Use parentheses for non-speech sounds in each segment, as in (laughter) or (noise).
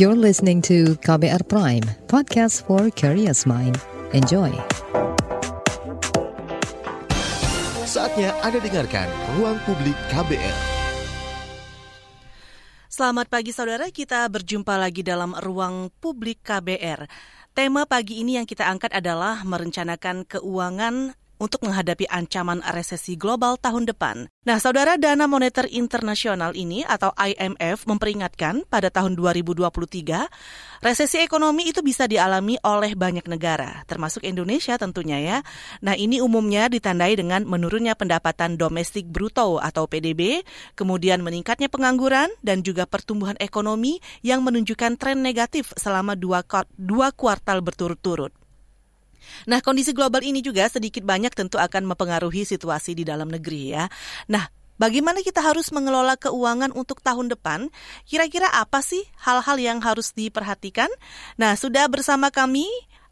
You're listening to KBR Prime, podcast for curious mind. Enjoy. Saatnya Anda dengarkan Ruang Publik KBR. Selamat pagi saudara, kita berjumpa lagi dalam Ruang Publik KBR. Tema pagi ini yang kita angkat adalah merencanakan keuangan untuk menghadapi ancaman resesi global tahun depan. Nah, saudara Dana Moneter Internasional ini atau IMF memperingatkan pada tahun 2023, resesi ekonomi itu bisa dialami oleh banyak negara, termasuk Indonesia tentunya ya. Nah, ini umumnya ditandai dengan menurunnya pendapatan domestik bruto atau PDB, kemudian meningkatnya pengangguran dan juga pertumbuhan ekonomi yang menunjukkan tren negatif selama dua, dua kuartal berturut-turut. Nah, kondisi global ini juga sedikit banyak tentu akan mempengaruhi situasi di dalam negeri ya. Nah, bagaimana kita harus mengelola keuangan untuk tahun depan? Kira-kira apa sih hal-hal yang harus diperhatikan? Nah, sudah bersama kami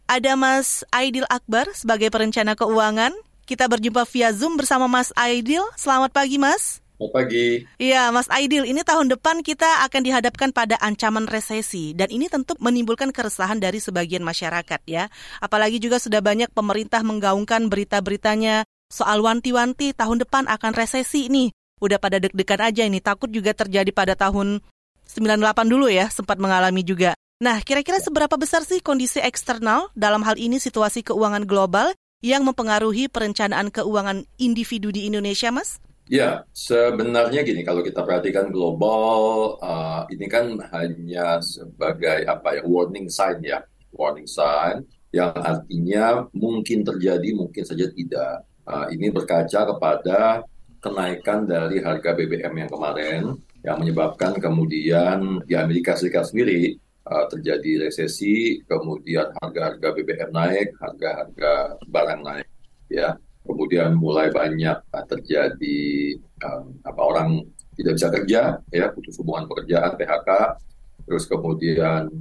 ada Mas Aidil Akbar sebagai perencana keuangan. Kita berjumpa via Zoom bersama Mas Aidil. Selamat pagi, Mas. Selamat pagi. Iya, Mas Aidil, ini tahun depan kita akan dihadapkan pada ancaman resesi dan ini tentu menimbulkan keresahan dari sebagian masyarakat ya. Apalagi juga sudah banyak pemerintah menggaungkan berita-beritanya soal wanti-wanti tahun depan akan resesi nih. Udah pada deg-degan aja ini, takut juga terjadi pada tahun 98 dulu ya, sempat mengalami juga. Nah, kira-kira seberapa besar sih kondisi eksternal dalam hal ini situasi keuangan global yang mempengaruhi perencanaan keuangan individu di Indonesia, Mas? Ya, sebenarnya gini, kalau kita perhatikan global, uh, ini kan hanya sebagai apa ya, warning sign ya, warning sign, yang artinya mungkin terjadi, mungkin saja tidak. Uh, ini berkaca kepada kenaikan dari harga BBM yang kemarin, yang menyebabkan kemudian di Amerika Serikat sendiri uh, terjadi resesi, kemudian harga-harga BBM naik, harga-harga barang naik, ya kemudian mulai banyak uh, terjadi um, apa orang tidak bisa kerja ya putus hubungan pekerjaan PHK terus kemudian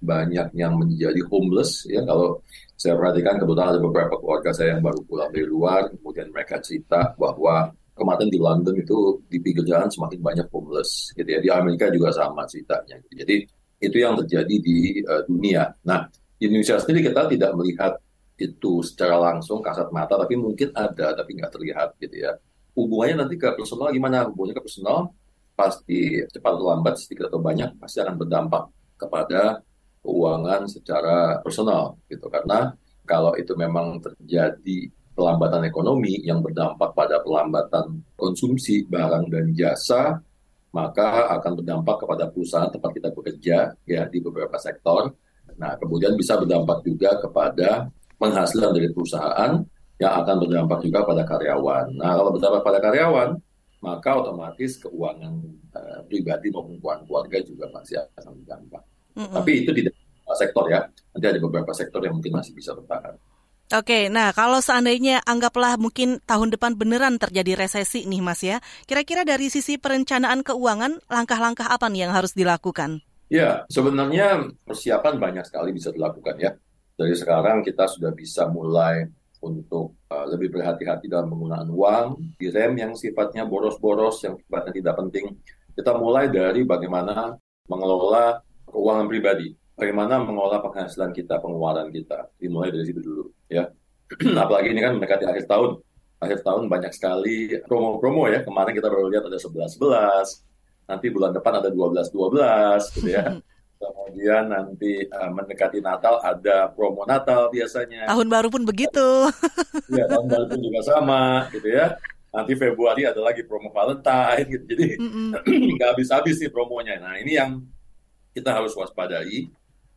banyak yang menjadi homeless ya. Kalau saya perhatikan kebetulan ada beberapa keluarga saya yang baru pulang dari luar kemudian mereka cerita bahwa kemarin di London itu di pinggir jalan semakin banyak homeless gitu ya. Di Amerika juga sama ceritanya jadi itu yang terjadi di uh, dunia. Nah di Indonesia sendiri kita tidak melihat itu secara langsung kasat mata tapi mungkin ada tapi nggak terlihat gitu ya. Hubungannya nanti ke personal gimana? Hubungannya ke personal pasti cepat atau lambat sedikit atau banyak pasti akan berdampak kepada keuangan secara personal gitu. Karena kalau itu memang terjadi pelambatan ekonomi yang berdampak pada pelambatan konsumsi barang dan jasa maka akan berdampak kepada perusahaan tempat kita bekerja ya di beberapa sektor. Nah kemudian bisa berdampak juga kepada penghasilan dari perusahaan yang akan berdampak juga pada karyawan. Nah, kalau berdampak pada karyawan, maka otomatis keuangan uh, pribadi maupun keuangan keluarga juga masih akan berdampak. Mm -hmm. Tapi itu tidak sektor ya. Nanti ada beberapa sektor yang mungkin masih bisa bertahan. Oke, nah kalau seandainya anggaplah mungkin tahun depan beneran terjadi resesi nih Mas ya, kira-kira dari sisi perencanaan keuangan, langkah-langkah apa nih yang harus dilakukan? Ya, sebenarnya persiapan banyak sekali bisa dilakukan ya dari sekarang kita sudah bisa mulai untuk uh, lebih berhati-hati dalam penggunaan uang, direm yang sifatnya boros-boros, yang sifatnya tidak penting. Kita mulai dari bagaimana mengelola keuangan pribadi, bagaimana mengelola penghasilan kita, pengeluaran kita. Dimulai dari situ dulu, ya. (clears throat) Apalagi ini kan mendekati akhir tahun. Akhir tahun banyak sekali promo-promo ya. Kemarin kita baru lihat ada 11-11, nanti bulan depan ada 12-12 gitu ya. (laughs) Kemudian nanti uh, mendekati Natal ada promo Natal biasanya. Tahun baru pun begitu. (laughs) Iya, tahun baru pun juga sama gitu ya. Nanti Februari ada lagi promo Valentine gitu. Jadi (clears throat) nggak habis-habis sih promonya. Nah ini yang kita harus waspadai.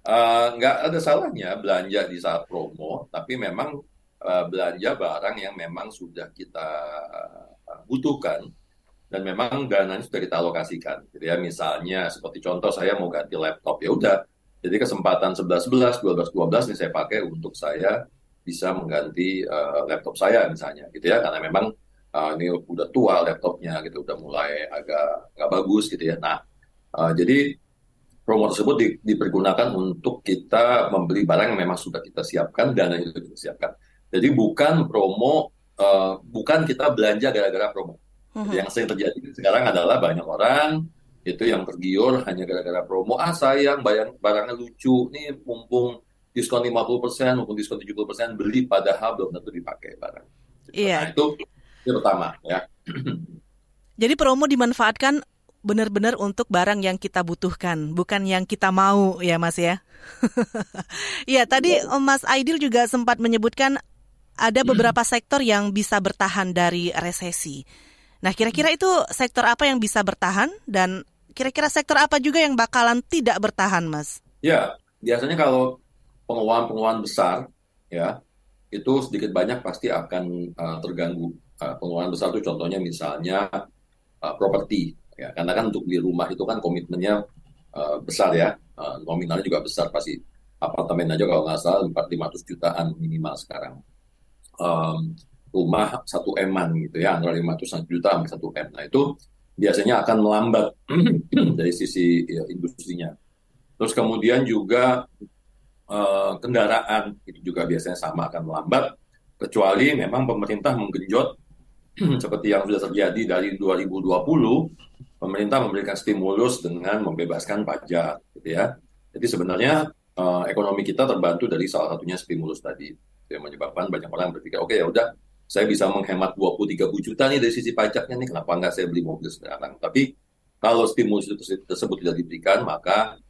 Uh, nggak ada salahnya belanja di saat promo, tapi memang uh, belanja barang yang memang sudah kita butuhkan dan memang dananya sudah kita alokasikan. Jadi ya misalnya seperti contoh saya mau ganti laptop ya udah. Jadi kesempatan 11 11 12 12 ini saya pakai untuk saya bisa mengganti uh, laptop saya misalnya gitu ya karena memang uh, ini udah tua laptopnya gitu udah mulai agak nggak bagus gitu ya. Nah, uh, jadi promo tersebut di, dipergunakan untuk kita membeli barang yang memang sudah kita siapkan dan yang sudah kita siapkan. Jadi bukan promo uh, bukan kita belanja gara-gara promo. Hmm. Yang sering terjadi sekarang adalah banyak orang itu yang tergiur hanya gara-gara promo ah sayang bayang barangnya lucu nih mumpung diskon 50% mumpung diskon 70% beli padahal belum tentu dipakai barang. Iya. Nah, itu yang pertama ya. Jadi promo dimanfaatkan benar-benar untuk barang yang kita butuhkan, bukan yang kita mau ya Mas ya. (laughs) Iya, tadi Mas Aidil juga sempat menyebutkan ada beberapa sektor yang bisa bertahan dari resesi. Nah, kira-kira itu sektor apa yang bisa bertahan? Dan kira-kira sektor apa juga yang bakalan tidak bertahan, Mas? Ya, biasanya kalau pengeluaran-pengeluaran besar ya, itu sedikit banyak pasti akan uh, terganggu. Uh, pengeluaran besar itu contohnya misalnya uh, properti ya. Karena kan untuk beli rumah itu kan komitmennya uh, besar ya. Uh, nominalnya juga besar pasti. Apartemen aja kalau nggak salah empat lima ratus jutaan minimal sekarang. Um, rumah satu eman gitu ya antara lima ratus juta sampai satu m nah itu biasanya akan melambat (clears throat) dari sisi ya, industrinya terus kemudian juga uh, kendaraan itu juga biasanya sama akan melambat kecuali memang pemerintah menggenjot (clears throat) seperti yang sudah terjadi dari 2020 pemerintah memberikan stimulus dengan membebaskan pajak, gitu ya. Jadi sebenarnya uh, ekonomi kita terbantu dari salah satunya stimulus tadi, yang menyebabkan banyak orang berpikir, oke okay, ya udah, saya bisa menghemat 20-30 juta nih dari sisi pajaknya nih, kenapa nggak saya beli mobil sekarang? Tapi kalau stimulus tersebut tidak diberikan, maka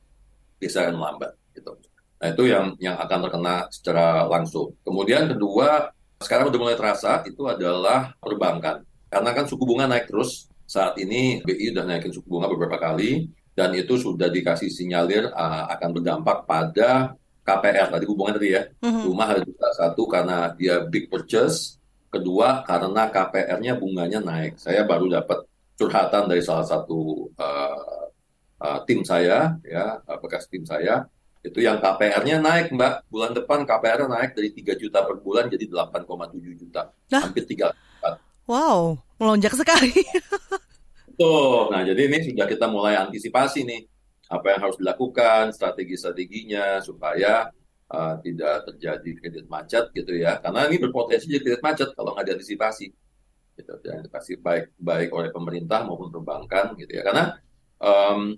bisa akan melambat, gitu. Nah itu yang yang akan terkena secara langsung. Kemudian kedua, sekarang udah mulai terasa itu adalah perbankan. Karena kan suku bunga naik terus, saat ini BI sudah naikin suku bunga beberapa kali dan itu sudah dikasih sinyalir uh, akan berdampak pada KPR tadi hubungan tadi ya mm-hmm. rumah harus satu karena dia big purchase kedua karena KPR-nya bunganya naik. Saya baru dapat curhatan dari salah satu uh, uh, tim saya ya bekas tim saya. Itu yang KPR-nya naik mbak. Bulan depan KPR naik dari 3 juta per bulan jadi 8,7 juta. Nah. hampir 3 Wow, melonjak sekali. (laughs) Tuh, nah jadi ini sudah kita mulai antisipasi nih. Apa yang harus dilakukan, strategi-strateginya supaya uh, tidak terjadi kredit macet gitu ya. Karena ini berpotensi jadi kredit macet kalau nggak diantisipasi. Gitu, diantisipasi baik baik oleh pemerintah maupun perbankan gitu ya. Karena um,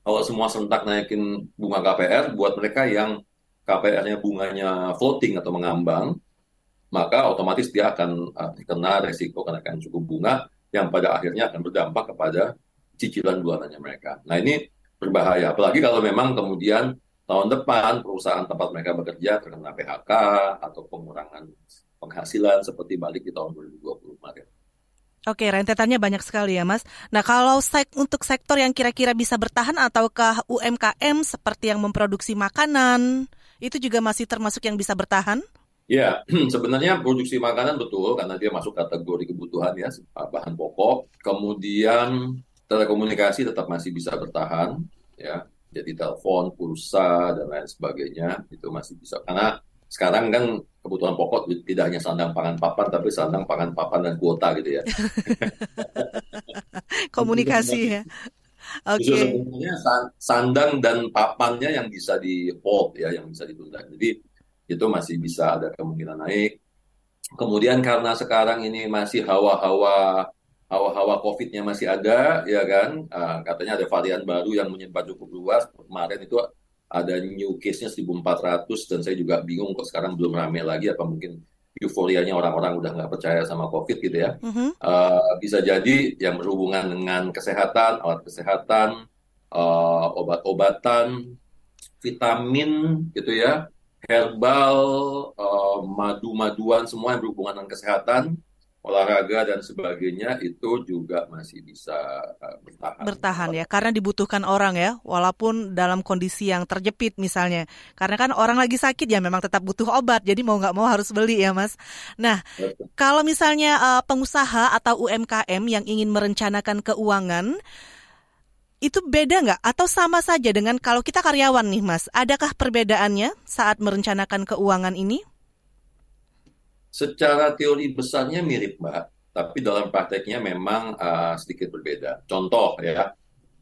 kalau semua serentak naikin bunga KPR buat mereka yang KPR-nya bunganya floating atau mengambang, maka otomatis dia akan terkena resiko kenaikan suku bunga yang pada akhirnya akan berdampak kepada cicilan bulanannya mereka. Nah ini berbahaya, apalagi kalau memang kemudian tahun depan perusahaan tempat mereka bekerja terkena PHK atau pengurangan penghasilan seperti balik di tahun 2020 kemarin. Oke, rentetannya banyak sekali ya, Mas. Nah, kalau sek untuk sektor yang kira-kira bisa bertahan ataukah UMKM seperti yang memproduksi makanan, itu juga masih termasuk yang bisa bertahan? Ya, (clears throat) sebenarnya produksi makanan betul karena dia masuk kategori kebutuhan ya bahan pokok. Kemudian telekomunikasi tetap masih bisa bertahan ya. Jadi telepon, pulsa dan lain sebagainya itu masih bisa karena sekarang kan kebutuhan pokok tidak hanya sandang pangan papan tapi sandang pangan papan dan kuota gitu ya. (laughs) Komunikasi ya. Oke. Okay. sandang dan papannya yang bisa di hold ya, yang bisa ditunda. Jadi itu masih bisa ada kemungkinan naik. Kemudian karena sekarang ini masih hawa-hawa hawa-hawa COVID-nya masih ada, ya kan? Uh, katanya ada varian baru yang menyebar cukup luas. Kemarin itu ada new case-nya 1.400 dan saya juga bingung kok sekarang belum ramai lagi apa mungkin euforianya orang-orang udah nggak percaya sama COVID gitu ya. Uh-huh. Uh, bisa jadi yang berhubungan dengan kesehatan, alat kesehatan, uh, obat-obatan, vitamin gitu ya herbal, uh, madu-maduan, semua yang berhubungan dengan kesehatan, olahraga dan sebagainya itu juga masih bisa uh, bertahan. Bertahan ya, karena dibutuhkan orang ya, walaupun dalam kondisi yang terjepit misalnya. Karena kan orang lagi sakit ya memang tetap butuh obat, jadi mau nggak mau harus beli ya mas. Nah, Betul. kalau misalnya uh, pengusaha atau UMKM yang ingin merencanakan keuangan, itu beda nggak atau sama saja dengan kalau kita karyawan nih mas? Adakah perbedaannya saat merencanakan keuangan ini? Secara teori besarnya mirip mbak, tapi dalam prakteknya memang uh, sedikit berbeda. Contoh ya,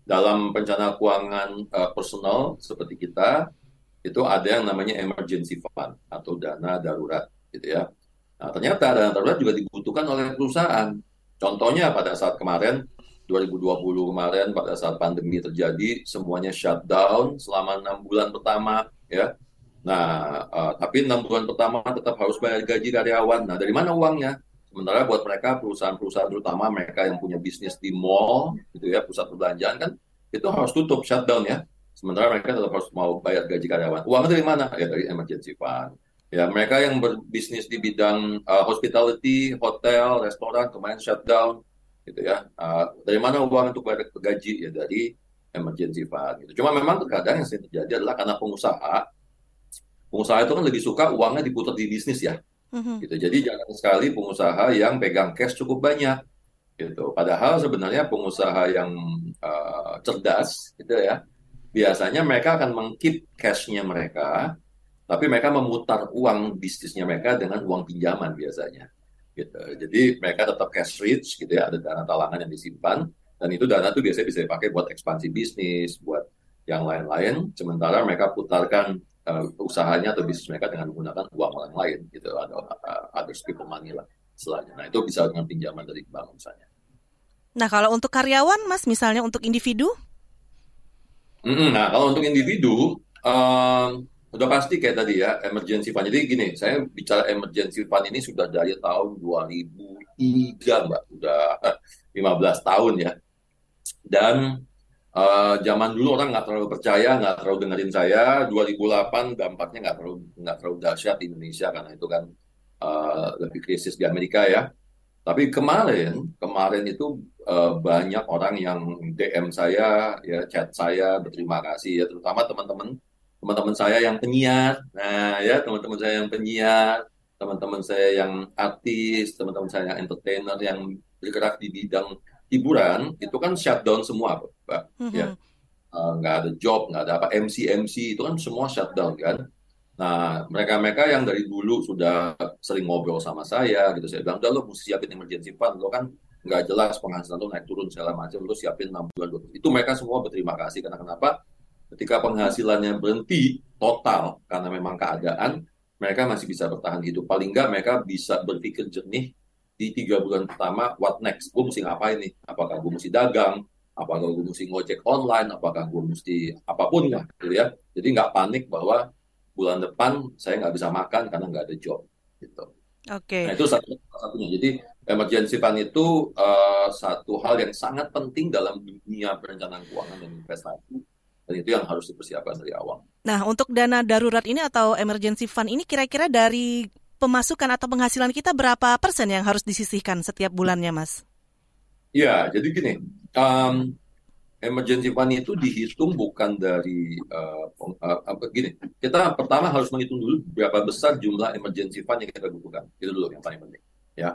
dalam perencanaan keuangan uh, personal seperti kita itu ada yang namanya emergency fund atau dana darurat gitu ya. Nah ternyata dana darurat juga dibutuhkan oleh perusahaan. Contohnya pada saat kemarin 2020 kemarin pada saat pandemi terjadi semuanya shutdown selama enam bulan pertama ya. Nah, uh, tapi enam bulan pertama tetap harus bayar gaji karyawan. Nah, dari mana uangnya? Sementara buat mereka perusahaan-perusahaan terutama mereka yang punya bisnis di mall gitu ya, pusat perbelanjaan kan itu harus tutup shutdown ya. Sementara mereka tetap harus mau bayar gaji karyawan. Uangnya dari mana? Ya dari emergency fund. Ya, mereka yang berbisnis di bidang uh, hospitality, hotel, restoran kemarin shutdown gitu ya. Uh, dari mana uang untuk bayar gaji ya dari emergency fund. Gitu. Cuma memang terkadang yang sering terjadi adalah karena pengusaha, pengusaha itu kan lebih suka uangnya diputar di bisnis ya. Mm-hmm. Gitu. Jadi jangan sekali pengusaha yang pegang cash cukup banyak. Gitu. Padahal sebenarnya pengusaha yang uh, cerdas, gitu ya, biasanya mereka akan mengkeep cashnya mereka, tapi mereka memutar uang bisnisnya mereka dengan uang pinjaman biasanya gitu. Jadi mereka tetap cash rich gitu ya, ada dana talangan yang disimpan dan itu dana tuh biasanya bisa dipakai buat ekspansi bisnis, buat yang lain-lain. Sementara mereka putarkan uh, usahanya atau bisnis mereka dengan menggunakan uang orang lain gitu, atau uh, other people money lah selain. Nah itu bisa dengan pinjaman dari bank misalnya. Nah kalau untuk karyawan, mas, misalnya untuk individu? Mm -mm, nah kalau untuk individu, um, Udah pasti kayak tadi ya, emergency fund. Jadi gini, saya bicara emergency fund ini sudah dari tahun 2003, Mbak. Udah 15 eh, tahun ya. Dan uh, zaman dulu orang nggak terlalu percaya, nggak terlalu dengerin saya. 2008 dampaknya nggak terlalu nggak terlalu dahsyat di Indonesia karena itu kan uh, lebih krisis di Amerika ya. Tapi kemarin, kemarin itu uh, banyak orang yang DM saya, ya chat saya berterima kasih ya, terutama teman-teman teman-teman saya yang penyiar, nah ya teman-teman saya yang penyiar, teman-teman saya yang artis, teman-teman saya yang entertainer yang bergerak di bidang hiburan itu kan shutdown semua, Pak. Mm-hmm. Ya, uh, nggak ada job, nggak ada apa MC MC itu kan semua shutdown kan. Nah, mereka-mereka yang dari dulu sudah sering ngobrol sama saya, gitu saya bilang, udah lo mesti siapin emergency fund, lo kan nggak jelas penghasilan lo naik turun segala macam, lo siapin 6 bulan, 20. Itu mereka semua berterima kasih, karena kenapa? Ketika penghasilannya berhenti total karena memang keadaan, mereka masih bisa bertahan hidup. Paling nggak mereka bisa berpikir jernih di tiga bulan pertama, what next? Gue mesti ngapain nih? Apakah gue mesti dagang? Apakah gue mesti ngojek online? Apakah gue mesti apa pun lah, gitu ya. Jadi nggak panik bahwa bulan depan saya nggak bisa makan karena nggak ada job, gitu. Oke. Okay. Nah itu satu satunya. Jadi emergency fund itu uh, satu hal yang sangat penting dalam dunia perencanaan keuangan dan investasi dan itu yang harus dipersiapkan dari awal. Nah, untuk dana darurat ini atau emergency fund ini kira-kira dari pemasukan atau penghasilan kita berapa persen yang harus disisihkan setiap bulannya, Mas? Ya, jadi gini, um, emergency fund itu dihitung bukan dari uh, uh, apa gini. Kita pertama harus menghitung dulu berapa besar jumlah emergency fund yang kita butuhkan. Itu dulu yang paling penting. Ya,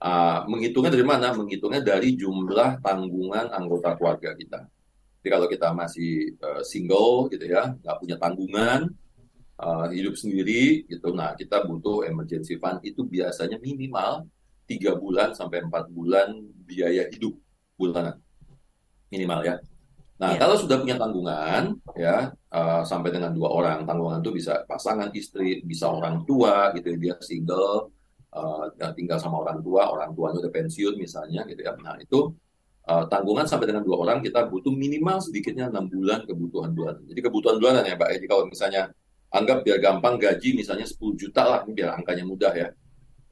uh, menghitungnya dari mana? Menghitungnya dari jumlah tanggungan anggota keluarga kita. Jadi kalau kita masih uh, single gitu ya, nggak punya tanggungan, uh, hidup sendiri gitu, nah kita butuh emergency fund itu biasanya minimal tiga bulan sampai empat bulan biaya hidup bulanan minimal ya. Nah, yeah. kalau sudah punya tanggungan, ya uh, sampai dengan dua orang, tanggungan itu bisa pasangan istri, bisa orang tua, gitu ya, dia single, uh, tinggal sama orang tua, orang tuanya udah pensiun misalnya, gitu ya. Nah, itu uh, tanggungan sampai dengan dua orang kita butuh minimal sedikitnya enam bulan kebutuhan bulanan. Jadi kebutuhan bulanan ya Pak. Jadi kalau misalnya anggap biar gampang gaji misalnya 10 juta lah, biar angkanya mudah ya.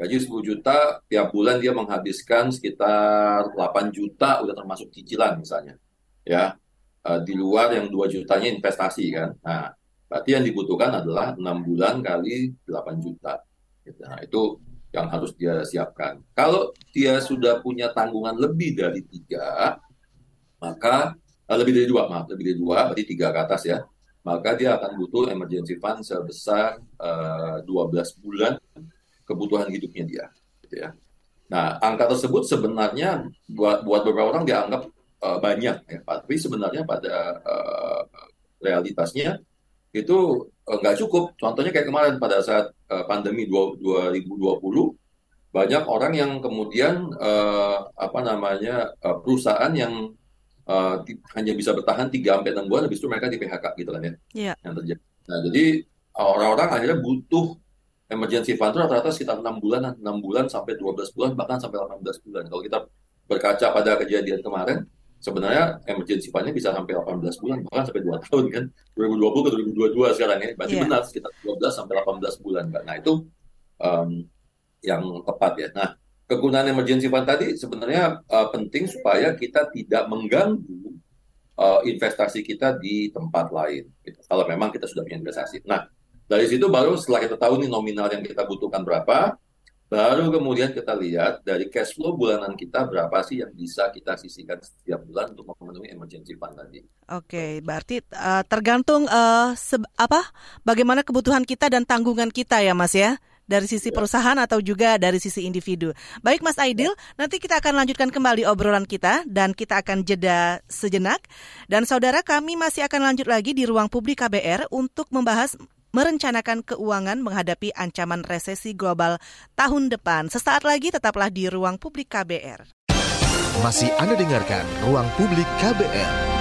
Gaji 10 juta, tiap bulan dia menghabiskan sekitar 8 juta udah termasuk cicilan misalnya. Ya, uh, di luar yang 2 jutanya investasi kan. Nah, berarti yang dibutuhkan adalah 6 bulan kali 8 juta. Gitu. Nah, itu yang harus dia siapkan. Kalau dia sudah punya tanggungan lebih dari tiga, maka uh, lebih dari dua, maaf, lebih dari dua, berarti tiga ke atas ya, maka dia akan butuh emergency fund sebesar uh, eh, 12 bulan kebutuhan hidupnya dia. Gitu ya. Nah, angka tersebut sebenarnya buat buat beberapa orang dianggap uh, banyak, ya, tapi sebenarnya pada uh, realitasnya itu nggak cukup. Contohnya kayak kemarin pada saat uh, pandemi 2020 banyak orang yang kemudian uh, apa namanya uh, perusahaan yang uh, hanya bisa bertahan 3 sampai 6 bulan habis itu mereka di PHK gitu kan ya. Yeah. Yang terjadi. Nah, jadi orang-orang akhirnya butuh emergency fund itu rata-rata sekitar 6 bulan, 6 bulan sampai 12 bulan bahkan sampai 18 bulan. Kalau kita berkaca pada kejadian kemarin, sebenarnya emergency fund-nya bisa sampai 18 bulan, bahkan sampai 2 tahun kan. 2020 ke 2022 sekarang ya, berarti yeah. benar sekitar 12 sampai 18 bulan. Nah itu um, yang tepat ya. Nah kegunaan emergency fund tadi sebenarnya uh, penting supaya kita tidak mengganggu uh, investasi kita di tempat lain. Gitu. Kalau memang kita sudah punya investasi. Nah dari situ baru setelah kita tahu nih nominal yang kita butuhkan berapa, Baru kemudian kita lihat dari cash flow bulanan kita berapa sih yang bisa kita sisihkan setiap bulan untuk memenuhi emergency fund tadi. Oke, berarti uh, tergantung uh, apa bagaimana kebutuhan kita dan tanggungan kita ya Mas ya dari sisi ya. perusahaan atau juga dari sisi individu. Baik Mas Aidil, nanti kita akan lanjutkan kembali obrolan kita dan kita akan jeda sejenak. Dan saudara kami masih akan lanjut lagi di ruang publik KBR untuk membahas merencanakan keuangan menghadapi ancaman resesi global tahun depan. Sesaat lagi tetaplah di ruang publik KBR. Masih Anda dengarkan ruang publik KBR.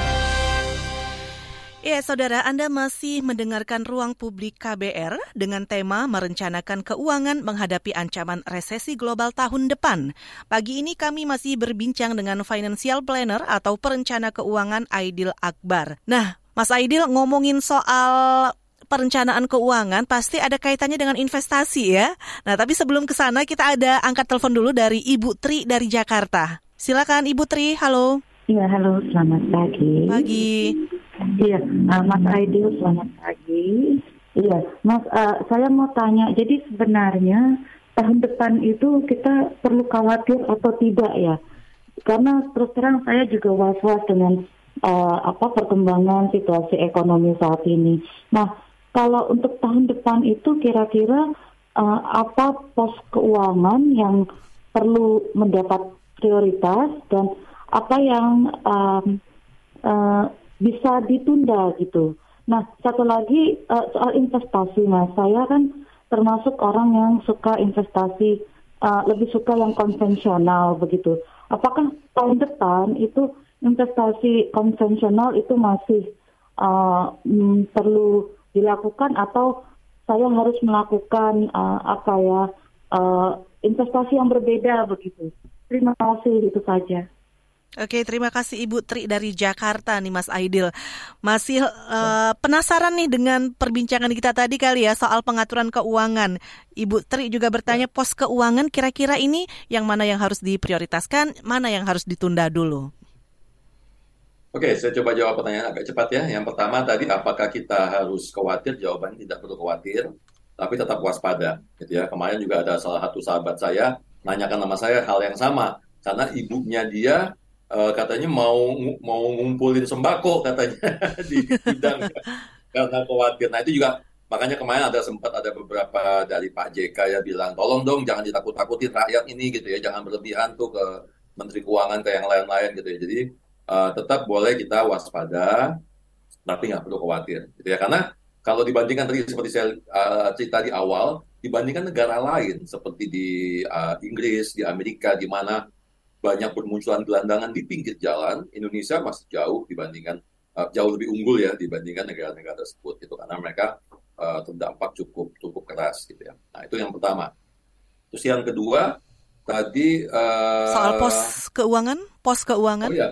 Ya, saudara, Anda masih mendengarkan ruang publik KBR dengan tema merencanakan keuangan menghadapi ancaman resesi global tahun depan. Pagi ini kami masih berbincang dengan financial planner atau perencana keuangan Aidil Akbar. Nah, Mas Aidil ngomongin soal perencanaan keuangan pasti ada kaitannya dengan investasi ya. Nah, tapi sebelum ke sana kita ada angkat telepon dulu dari Ibu Tri dari Jakarta. Silakan Ibu Tri, halo. Iya, halo, selamat pagi. Pagi. Iya, uh, Mas Aidil, selamat pagi. Iya, Mas, uh, saya mau tanya, jadi sebenarnya tahun depan itu kita perlu khawatir atau tidak ya? Karena terus terang saya juga was-was dengan uh, apa perkembangan situasi ekonomi saat ini. Nah, kalau untuk tahun depan itu kira-kira uh, apa pos keuangan yang perlu mendapat prioritas dan apa yang um, uh, bisa ditunda gitu. Nah, satu lagi uh, soal investasi, mas. Saya kan termasuk orang yang suka investasi, uh, lebih suka yang konvensional begitu. Apakah tahun depan itu investasi konvensional itu masih uh, perlu dilakukan atau saya harus melakukan uh, apa ya uh, investasi yang berbeda begitu. Terima kasih itu saja. Oke, terima kasih Ibu Tri dari Jakarta nih Mas Aidil. Masih uh, penasaran nih dengan perbincangan kita tadi kali ya soal pengaturan keuangan. Ibu Tri juga bertanya pos keuangan kira-kira ini yang mana yang harus diprioritaskan, mana yang harus ditunda dulu. Oke, saya coba jawab pertanyaan agak cepat ya. Yang pertama tadi, apakah kita harus khawatir? Jawabannya tidak perlu khawatir, tapi tetap waspada. Gitu ya. Kemarin juga ada salah satu sahabat saya nanyakan nama saya hal yang sama, karena ibunya dia uh, katanya mau mau ngumpulin sembako katanya (laughs) di gudang (laughs) karena khawatir. Nah itu juga makanya kemarin ada sempat ada beberapa dari Pak JK ya bilang tolong dong jangan ditakut-takutin rakyat ini gitu ya, jangan berlebihan tuh ke Menteri Keuangan ke yang lain-lain gitu ya. Jadi uh, tetap boleh kita waspada, tapi nggak perlu khawatir, gitu ya. Karena kalau dibandingkan tadi seperti saya uh, cerita di awal, dibandingkan negara lain seperti di uh, Inggris, di Amerika, di mana banyak bermunculan gelandangan di pinggir jalan, Indonesia masih jauh dibandingkan uh, jauh lebih unggul ya dibandingkan negara-negara tersebut, gitu. Karena mereka uh, terdampak cukup cukup keras, gitu ya. Nah itu yang pertama. Terus yang kedua tadi uh, soal pos keuangan, pos keuangan. Oh ya,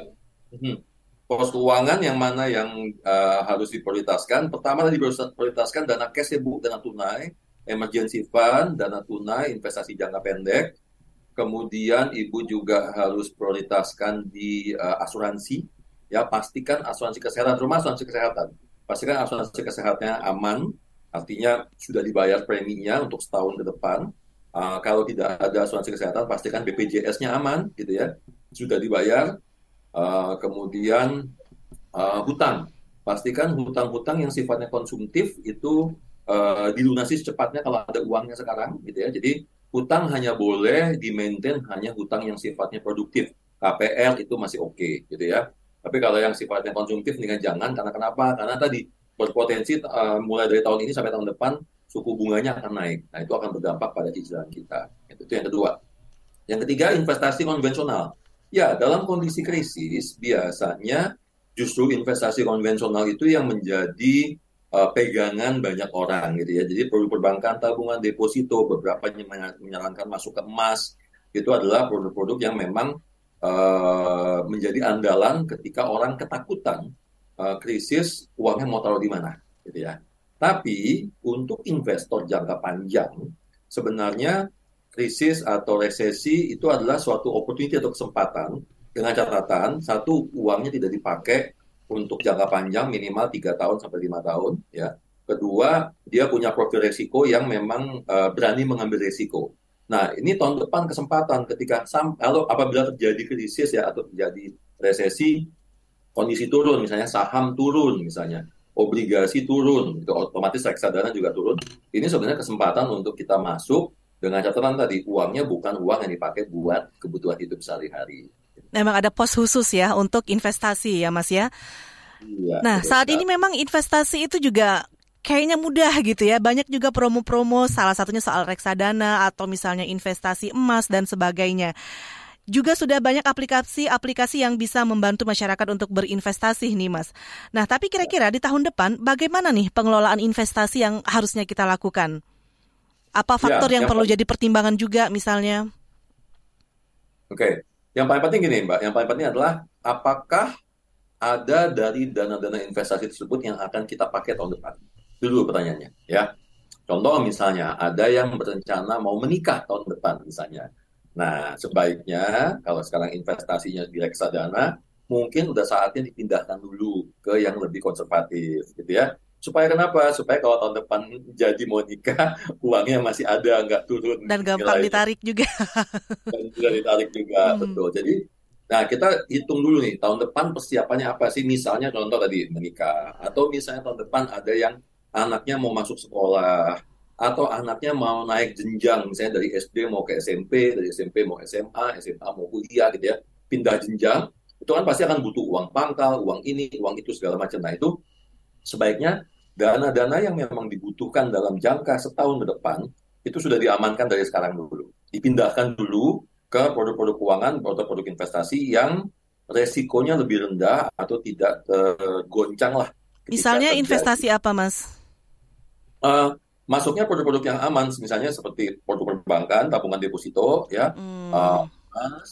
Hmm. Pos keuangan yang mana yang uh, harus diprioritaskan? Pertama tadi prioritaskan dana cash ya Bu, dana tunai, emergency fund, dana tunai, investasi jangka pendek. Kemudian Ibu juga harus prioritaskan di uh, asuransi. Ya, pastikan asuransi kesehatan, rumah asuransi kesehatan. Pastikan asuransi kesehatannya aman, artinya sudah dibayar preminya untuk setahun ke depan. Uh, kalau tidak ada asuransi kesehatan, pastikan BPJS-nya aman, gitu ya, sudah dibayar Uh, kemudian uh, hutang, pastikan hutang-hutang yang sifatnya konsumtif itu uh, dilunasi secepatnya kalau ada uangnya sekarang, gitu ya. Jadi hutang hanya boleh di maintain hanya hutang yang sifatnya produktif. KPR itu masih oke, okay, gitu ya. Tapi kalau yang sifatnya konsumtif dengan jangan karena kenapa? Karena tadi berpotensi uh, mulai dari tahun ini sampai tahun depan suku bunganya akan naik. Nah itu akan berdampak pada cicilan kita. Itu yang kedua. Yang ketiga investasi konvensional. Ya, dalam kondisi krisis biasanya justru investasi konvensional itu yang menjadi uh, pegangan banyak orang gitu ya. Jadi produk perbankan, tabungan, deposito, beberapa menyarankan masuk ke emas itu adalah produk-produk yang memang uh, menjadi andalan ketika orang ketakutan uh, krisis uangnya mau taruh di mana, gitu ya. Tapi untuk investor jangka panjang, sebenarnya krisis atau resesi itu adalah suatu opportunity atau kesempatan dengan catatan satu uangnya tidak dipakai untuk jangka panjang minimal tiga tahun sampai lima tahun ya. Kedua dia punya profil resiko yang memang uh, berani mengambil resiko. Nah ini tahun depan kesempatan ketika kalau apabila terjadi krisis ya atau terjadi resesi kondisi turun misalnya saham turun misalnya obligasi turun itu otomatis reksadana juga turun. Ini sebenarnya kesempatan untuk kita masuk dengan catatan tadi uangnya bukan uang yang dipakai buat kebutuhan hidup sehari-hari memang ada pos khusus ya untuk investasi ya Mas ya. Iya, nah, saat ini memang investasi itu juga kayaknya mudah gitu ya. Banyak juga promo-promo, salah satunya soal reksadana atau misalnya investasi emas dan sebagainya. Juga sudah banyak aplikasi-aplikasi yang bisa membantu masyarakat untuk berinvestasi nih Mas. Nah, tapi kira-kira di tahun depan bagaimana nih pengelolaan investasi yang harusnya kita lakukan? Apa ya, faktor ya, yang, yang perlu jadi pertimbangan juga misalnya? Oke, yang paling penting gini, Mbak. Yang paling penting adalah apakah ada dari dana-dana investasi tersebut yang akan kita pakai tahun depan? Dulu pertanyaannya, ya. Contoh misalnya, ada yang berencana mau menikah tahun depan misalnya. Nah, sebaiknya kalau sekarang investasinya di reksadana, mungkin udah saatnya dipindahkan dulu ke yang lebih konservatif, gitu ya. Supaya kenapa? Supaya kalau tahun depan jadi mau nikah, (laughs) uangnya masih ada, nggak turun. Dan gampang ditarik juga. (laughs) Dan juga ditarik juga, hmm. betul. Jadi, nah kita hitung dulu nih, tahun depan persiapannya apa sih? Misalnya contoh tadi menikah, atau misalnya tahun depan ada yang anaknya mau masuk sekolah, atau anaknya mau naik jenjang, misalnya dari SD mau ke SMP, dari SMP mau SMA, SMA mau kuliah gitu ya, pindah jenjang, itu kan pasti akan butuh uang pangkal, uang ini, uang itu segala macam. Nah itu sebaiknya dana-dana yang memang dibutuhkan dalam jangka setahun ke depan itu sudah diamankan dari sekarang dulu. Dipindahkan dulu ke produk-produk keuangan, produk-produk investasi yang resikonya lebih rendah atau tidak tergoncang lah. Misalnya terjadi. investasi apa, Mas? Uh, masuknya produk-produk yang aman, misalnya seperti produk perbankan, tabungan deposito, ya, hmm. uh, mas,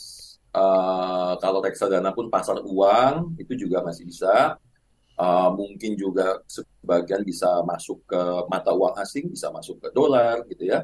uh, kalau reksadana pun pasar uang itu juga masih bisa uh, mungkin juga sebagian bisa masuk ke mata uang asing, bisa masuk ke dolar gitu ya.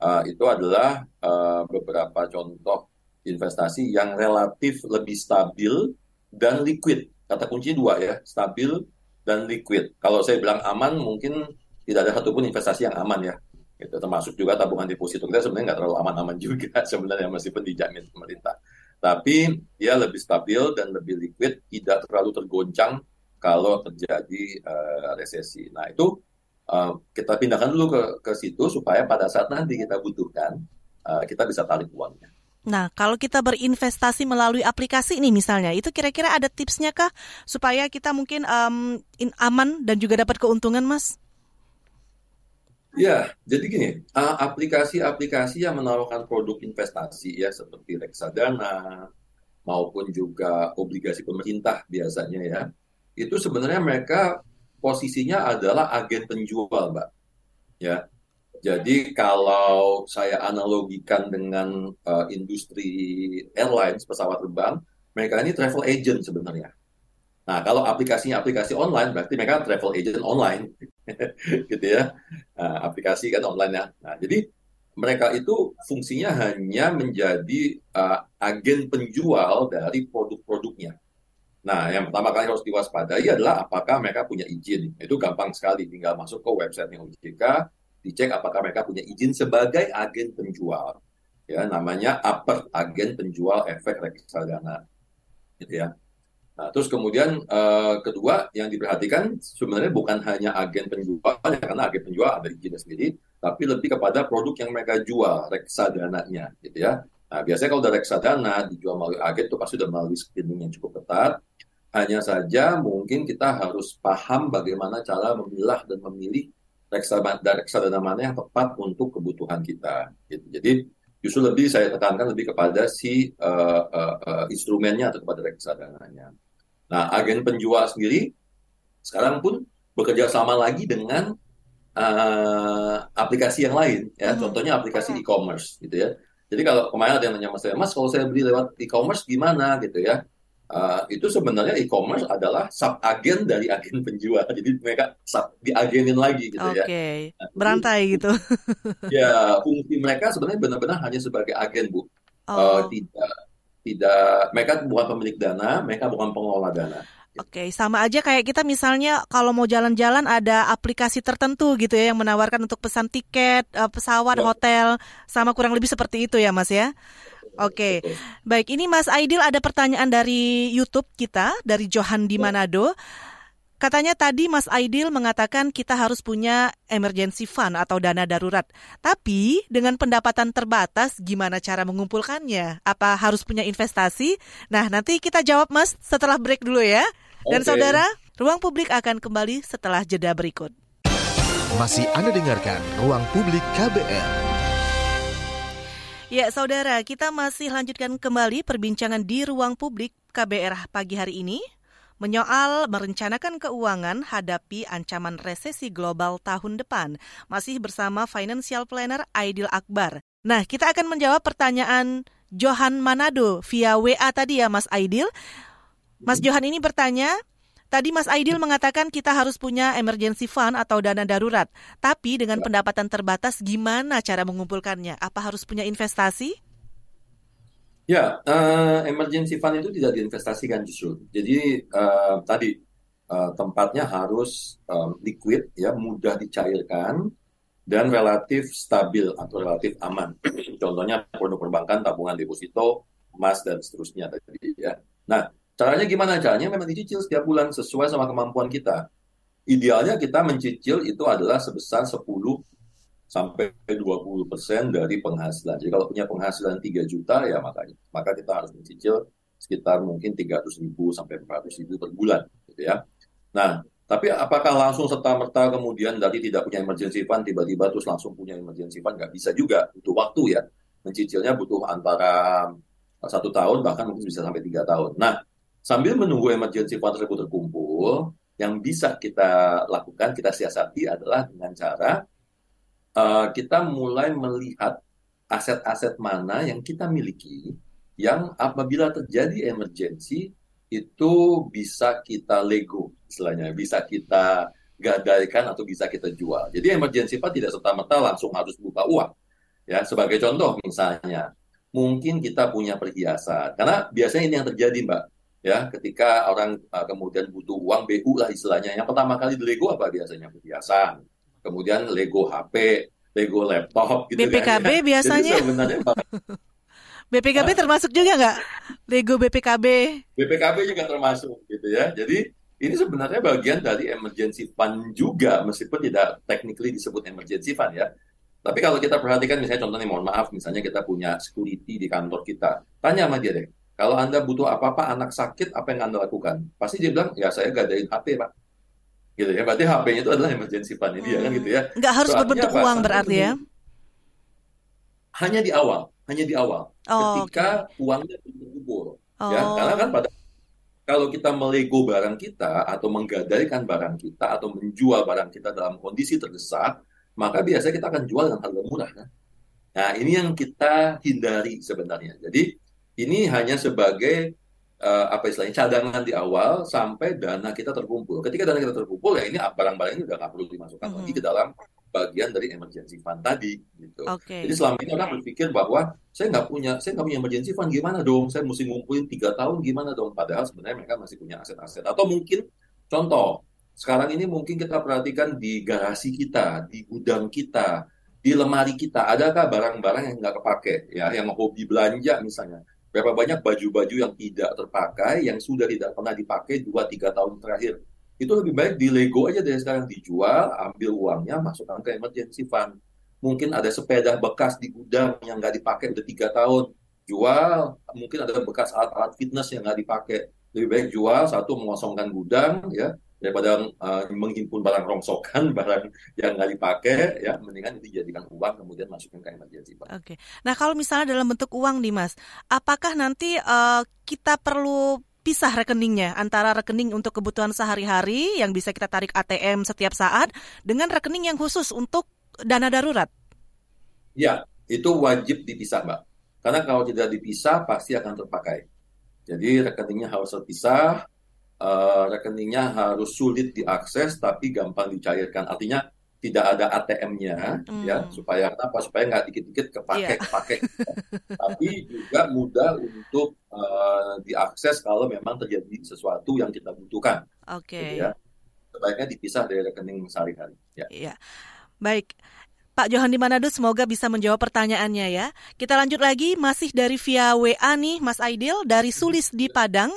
Uh, itu adalah uh, beberapa contoh investasi yang relatif lebih stabil dan liquid. Kata kunci dua ya, stabil dan liquid. Kalau saya bilang aman, mungkin tidak ada satupun investasi yang aman ya. Itu termasuk juga tabungan deposito kita sebenarnya nggak terlalu aman-aman (laughs) juga sebenarnya meskipun dijamin pemerintah. Tapi dia lebih stabil dan lebih liquid, tidak terlalu tergoncang kalau terjadi uh, resesi. Nah itu uh, kita pindahkan dulu ke ke situ supaya pada saat nanti kita butuhkan uh, kita bisa tarik uangnya. Nah, kalau kita berinvestasi melalui aplikasi ini misalnya, itu kira-kira ada tipsnya kah supaya kita mungkin um, in, aman dan juga dapat keuntungan, Mas? Ya, jadi gini, aplikasi-aplikasi yang menawarkan produk investasi ya seperti reksadana maupun juga obligasi pemerintah biasanya ya, itu sebenarnya mereka posisinya adalah agen penjual, Mbak. Ya. Jadi kalau saya analogikan dengan uh, industri airlines pesawat terbang, mereka ini travel agent sebenarnya. Nah, kalau aplikasinya aplikasi online, berarti mereka travel agent online, (laughs) gitu ya. Nah, aplikasi kan online ya. Nah, jadi mereka itu fungsinya hanya menjadi uh, agen penjual dari produk-produknya. Nah, yang pertama kali harus diwaspadai adalah apakah mereka punya izin. Itu gampang sekali, tinggal masuk ke website OJK, dicek apakah mereka punya izin sebagai agen penjual. Ya, namanya upper agen penjual efek reksadana. Gitu ya. Nah, terus kemudian uh, kedua yang diperhatikan sebenarnya bukan hanya agen penjual, ya, karena agen penjual ada izinnya sendiri, tapi lebih kepada produk yang mereka jual, reksadananya, gitu ya. Nah, biasanya kalau udah reksadana dijual melalui agen itu pasti sudah melalui screening yang cukup ketat. Hanya saja mungkin kita harus paham bagaimana cara memilah dan memilih reksadana, reksadana mana yang tepat untuk kebutuhan kita. Gitu. Jadi justru lebih saya tekankan lebih kepada si uh, uh, uh, instrumennya atau kepada reksadananya. Nah, agen penjual sendiri sekarang pun bekerja sama lagi dengan uh, aplikasi yang lain, ya. Hmm. Contohnya aplikasi e-commerce, gitu ya. Jadi kalau kemarin ada yang nanya mas saya, mas kalau saya beli lewat e-commerce gimana gitu ya? Uh, itu sebenarnya e-commerce adalah sub agen dari agen (laughs) penjual. Jadi mereka sub diagenin lagi gitu okay. ya. Oke. Nah, Berantai gitu. (laughs) ya, fungsi mereka sebenarnya benar-benar hanya sebagai agen, Bu. Oh. Uh, tidak tidak mereka bukan pemilik dana, mereka bukan pengelola dana. Oke, sama aja kayak kita misalnya kalau mau jalan-jalan ada aplikasi tertentu gitu ya yang menawarkan untuk pesan tiket, eh, pesawat, ya. hotel, sama kurang lebih seperti itu ya Mas ya. Oke, baik ini Mas Aidil ada pertanyaan dari YouTube kita dari Johan di ya. Katanya tadi Mas Aidil mengatakan kita harus punya emergency fund atau dana darurat. Tapi dengan pendapatan terbatas gimana cara mengumpulkannya? Apa harus punya investasi? Nah, nanti kita jawab Mas setelah break dulu ya. Dan okay. saudara, ruang publik akan kembali setelah jeda berikut. Masih Anda dengarkan Ruang Publik KBR. Ya, saudara, kita masih lanjutkan kembali perbincangan di ruang publik KBR pagi hari ini menyoal merencanakan keuangan hadapi ancaman resesi global tahun depan. Masih bersama Financial Planner Aidil Akbar. Nah, kita akan menjawab pertanyaan Johan Manado via WA tadi ya Mas Aidil. Mas Johan ini bertanya, Tadi Mas Aidil mengatakan kita harus punya emergency fund atau dana darurat. Tapi dengan pendapatan terbatas gimana cara mengumpulkannya? Apa harus punya investasi? Ya, uh, emergency fund itu tidak diinvestasikan justru. Jadi uh, tadi uh, tempatnya harus um, liquid, ya mudah dicairkan dan relatif stabil atau relatif aman. (clears throat) Contohnya produk perbankan, tabungan deposito, emas dan seterusnya tadi ya. Nah, caranya gimana? Caranya memang dicicil setiap bulan sesuai sama kemampuan kita. Idealnya kita mencicil itu adalah sebesar 10 sampai 20 persen dari penghasilan. Jadi kalau punya penghasilan 3 juta ya makanya maka kita harus mencicil sekitar mungkin 300 ribu sampai 400 ribu per bulan, gitu ya. Nah, tapi apakah langsung serta merta kemudian dari tidak punya emergency fund tiba-tiba terus langsung punya emergency fund nggak bisa juga butuh waktu ya. Mencicilnya butuh antara satu tahun bahkan mungkin bisa sampai tiga tahun. Nah, sambil menunggu emergency fund tersebut terkumpul, yang bisa kita lakukan, kita siasati adalah dengan cara uh, kita mulai melihat aset-aset mana yang kita miliki yang apabila terjadi emergensi itu bisa kita lego istilahnya, bisa kita gadaikan atau bisa kita jual. Jadi emergency fund tidak serta-merta langsung harus buka uang. Ya, sebagai contoh misalnya, mungkin kita punya perhiasan. Karena biasanya ini yang terjadi, Mbak. Ya, ketika orang uh, kemudian butuh uang BU lah istilahnya. Yang pertama kali di Lego apa biasanya perhiasan kemudian Lego HP, Lego laptop gitu BPKB kan, ya. biasanya. Jadi sebenarnya BPKB termasuk juga nggak? Lego BPKB. BPKB juga termasuk gitu ya. Jadi ini sebenarnya bagian dari emergency fund juga meskipun tidak technically disebut emergency fund ya. Tapi kalau kita perhatikan misalnya contohnya mohon maaf misalnya kita punya security di kantor kita. Tanya sama dia deh. Kalau Anda butuh apa-apa anak sakit apa yang Anda lakukan? Pasti dia bilang ya saya gadain HP Pak gitu ya. Berarti HP-nya itu adalah emergency fund hmm. dia kan gitu ya. Nggak harus Soalnya berbentuk apa? uang berarti ya? Hanya di awal, hanya di awal. Oh, ketika okay. uangnya berkumpul. Ya. Oh. Ya, karena kan pada kalau kita melego barang kita atau menggadaikan barang kita atau menjual barang kita dalam kondisi terdesak, maka biasanya kita akan jual dengan harga murah kan. Nah, ini yang kita hindari sebenarnya. Jadi, ini hanya sebagai uh, apa istilahnya cadangan di awal sampai dana kita terkumpul. Ketika dana kita terkumpul ya ini barang-barang ini udah nggak perlu dimasukkan mm -hmm. lagi ke dalam bagian dari emergency fund tadi gitu. Okay. Jadi selama ini orang berpikir bahwa saya nggak punya saya nggak punya emergency fund gimana dong? Saya mesti ngumpulin tiga tahun gimana dong? Padahal sebenarnya mereka masih punya aset-aset. Atau mungkin contoh sekarang ini mungkin kita perhatikan di garasi kita, di gudang kita, di lemari kita, adakah barang-barang yang nggak kepake ya, yang hobi belanja misalnya Berapa banyak baju-baju yang tidak terpakai, yang sudah tidak pernah dipakai 2-3 tahun terakhir. Itu lebih baik di Lego aja dari sekarang dijual, ambil uangnya, masukkan ke emergency fund. Mungkin ada sepeda bekas di gudang yang nggak dipakai udah tiga tahun, jual. Mungkin ada bekas alat-alat fitness yang nggak dipakai, lebih baik jual satu mengosongkan gudang ya daripada uh, menghimpun barang rongsokan, (laughs) barang yang nggak dipakai, ya mendingan itu dijadikan uang kemudian masukin ke emergency Oke. Okay. Nah kalau misalnya dalam bentuk uang nih mas, apakah nanti uh, kita perlu pisah rekeningnya antara rekening untuk kebutuhan sehari-hari yang bisa kita tarik ATM setiap saat dengan rekening yang khusus untuk dana darurat? Ya, itu wajib dipisah, Mbak. Karena kalau tidak dipisah pasti akan terpakai. Jadi rekeningnya harus terpisah, uh, rekeningnya harus sulit diakses tapi gampang dicairkan. Artinya tidak ada ATM-nya hmm. ya supaya apa supaya nggak dikit-dikit kepake yeah. kepake (laughs) tapi juga mudah untuk uh, diakses kalau memang terjadi sesuatu yang kita butuhkan. Oke. Okay. Gitu ya. Sebaiknya dipisah dari rekening sehari-hari. Ya. Yeah. Baik. Pak Johan di Manado semoga bisa menjawab pertanyaannya ya. Kita lanjut lagi masih dari via WA nih Mas Aidil dari Sulis di Padang.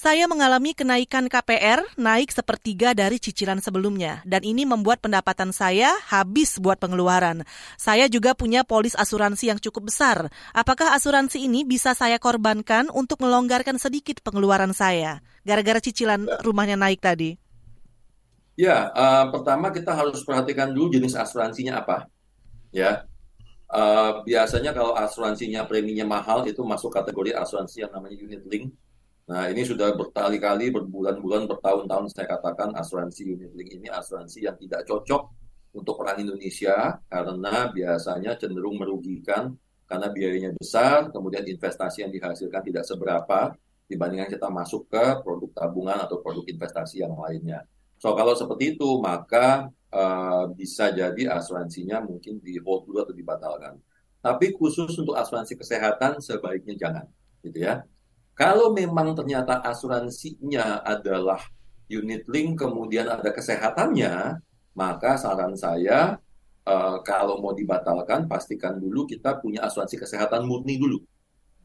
Saya mengalami kenaikan KPR naik sepertiga dari cicilan sebelumnya dan ini membuat pendapatan saya habis buat pengeluaran. Saya juga punya polis asuransi yang cukup besar. Apakah asuransi ini bisa saya korbankan untuk melonggarkan sedikit pengeluaran saya gara-gara cicilan rumahnya naik tadi? Ya, uh, pertama kita harus perhatikan dulu jenis asuransinya apa. Ya, uh, biasanya kalau asuransinya preminya mahal itu masuk kategori asuransi yang namanya unit link Nah, ini sudah berkali-kali, berbulan-bulan, bertahun-tahun saya katakan asuransi unit link ini asuransi yang tidak cocok untuk orang Indonesia karena biasanya cenderung merugikan karena biayanya besar, kemudian investasi yang dihasilkan tidak seberapa dibandingkan kita masuk ke produk tabungan atau produk investasi yang lainnya. So kalau seperti itu maka uh, bisa jadi asuransinya mungkin di hold dulu atau dibatalkan. Tapi khusus untuk asuransi kesehatan sebaiknya jangan, gitu ya. Kalau memang ternyata asuransinya adalah unit link, kemudian ada kesehatannya, maka saran saya uh, kalau mau dibatalkan pastikan dulu kita punya asuransi kesehatan murni dulu.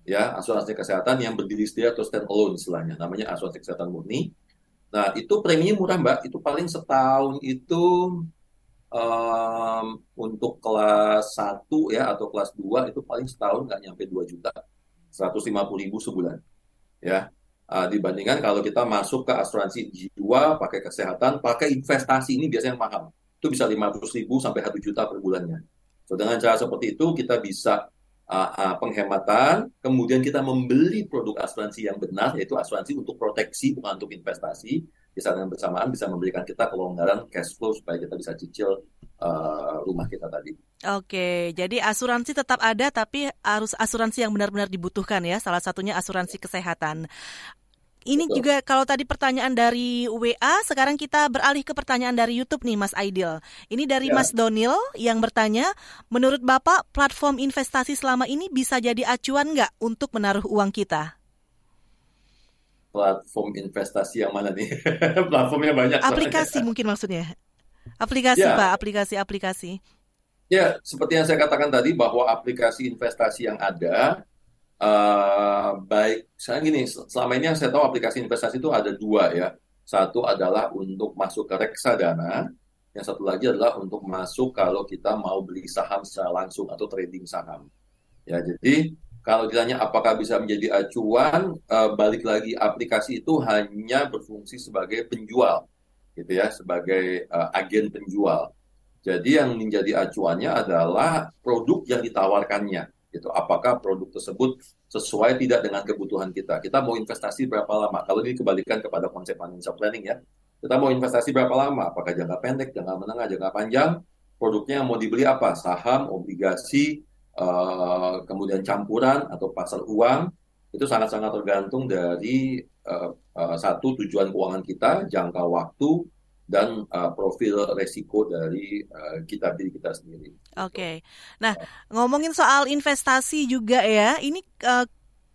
Ya, asuransi kesehatan yang berdiri sendiri atau stand alone istilahnya, namanya asuransi kesehatan murni. Nah, itu preminya murah, Mbak. Itu paling setahun itu um, untuk kelas 1 ya atau kelas 2 itu paling setahun nggak nyampe 2 juta. 150 ribu sebulan ya. Uh, dibandingkan kalau kita masuk ke asuransi jiwa pakai kesehatan pakai investasi ini biasanya mahal. Itu bisa 500 ribu sampai 1 juta per bulannya. So dengan cara seperti itu kita bisa uh, uh, penghematan kemudian kita membeli produk asuransi yang benar yaitu asuransi untuk proteksi bukan untuk investasi di saat yang bersamaan bisa memberikan kita kelonggaran cash flow supaya kita bisa cicil uh, rumah kita tadi. Oke, jadi asuransi tetap ada tapi harus asuransi yang benar-benar dibutuhkan ya. Salah satunya asuransi kesehatan. Ini Betul. juga kalau tadi pertanyaan dari WA, sekarang kita beralih ke pertanyaan dari YouTube nih Mas Aidil. Ini dari ya. Mas Donil yang bertanya, menurut Bapak platform investasi selama ini bisa jadi acuan nggak untuk menaruh uang kita? Platform investasi yang mana nih? (laughs) Platformnya banyak. Aplikasi soalnya. mungkin maksudnya. Aplikasi ya. Pak, aplikasi-aplikasi. Ya, seperti yang saya katakan tadi bahwa aplikasi investasi yang ada uh, baik saya gini, selama ini yang saya tahu aplikasi investasi itu ada dua ya. Satu adalah untuk masuk ke reksadana, yang satu lagi adalah untuk masuk kalau kita mau beli saham secara langsung atau trading saham. Ya, jadi kalau ditanya apakah bisa menjadi acuan, uh, balik lagi aplikasi itu hanya berfungsi sebagai penjual, gitu ya, sebagai uh, agen penjual. Jadi yang menjadi acuannya adalah produk yang ditawarkannya, gitu. Apakah produk tersebut sesuai tidak dengan kebutuhan kita? Kita mau investasi berapa lama? Kalau ini kebalikan kepada konsep financial planning ya, kita mau investasi berapa lama? Apakah jangka pendek, jangka menengah, jangka panjang? Produknya yang mau dibeli apa? Saham, obligasi, uh, kemudian campuran atau pasar uang itu sangat-sangat tergantung dari uh, uh, satu tujuan keuangan kita, jangka waktu, dan uh, profil resiko dari uh, kita diri kita sendiri. Oke, okay. nah ngomongin soal investasi juga ya, ini uh,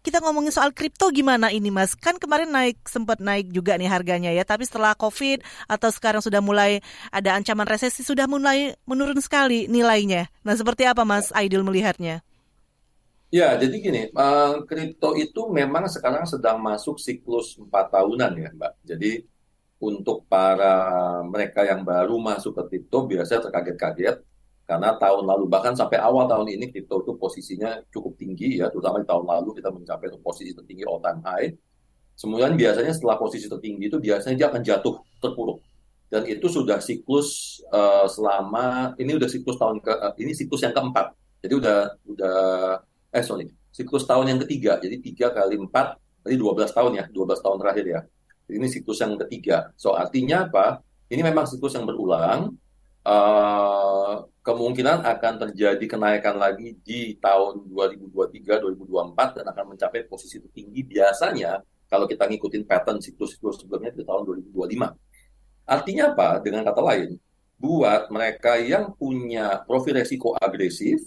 kita ngomongin soal kripto gimana ini Mas? Kan kemarin naik sempat naik juga nih harganya ya, tapi setelah Covid atau sekarang sudah mulai ada ancaman resesi sudah mulai menurun sekali nilainya. Nah, seperti apa Mas Aidil melihatnya? Ya, jadi gini, kripto itu memang sekarang sedang masuk siklus empat tahunan ya, Mbak. Jadi untuk para mereka yang baru masuk ke kripto biasanya terkaget-kaget karena tahun lalu bahkan sampai awal tahun ini kripto itu posisinya cukup tinggi ya. Terutama di tahun lalu kita mencapai posisi tertinggi all time high. Kemudian biasanya setelah posisi tertinggi itu biasanya dia akan jatuh terpuruk. Dan itu sudah siklus uh, selama ini udah siklus tahun ke uh, ini siklus yang keempat. Jadi udah udah eh sorry siklus tahun yang ketiga. Jadi tiga kali empat tadi 12 tahun ya 12 tahun terakhir ya. Ini siklus yang ketiga. So artinya apa? Ini memang siklus yang berulang. Uh, kemungkinan akan terjadi kenaikan lagi di tahun 2023-2024 dan akan mencapai posisi tertinggi biasanya kalau kita ngikutin pattern siklus-siklus sebelumnya di tahun 2025. Artinya apa? Dengan kata lain, buat mereka yang punya profil resiko agresif,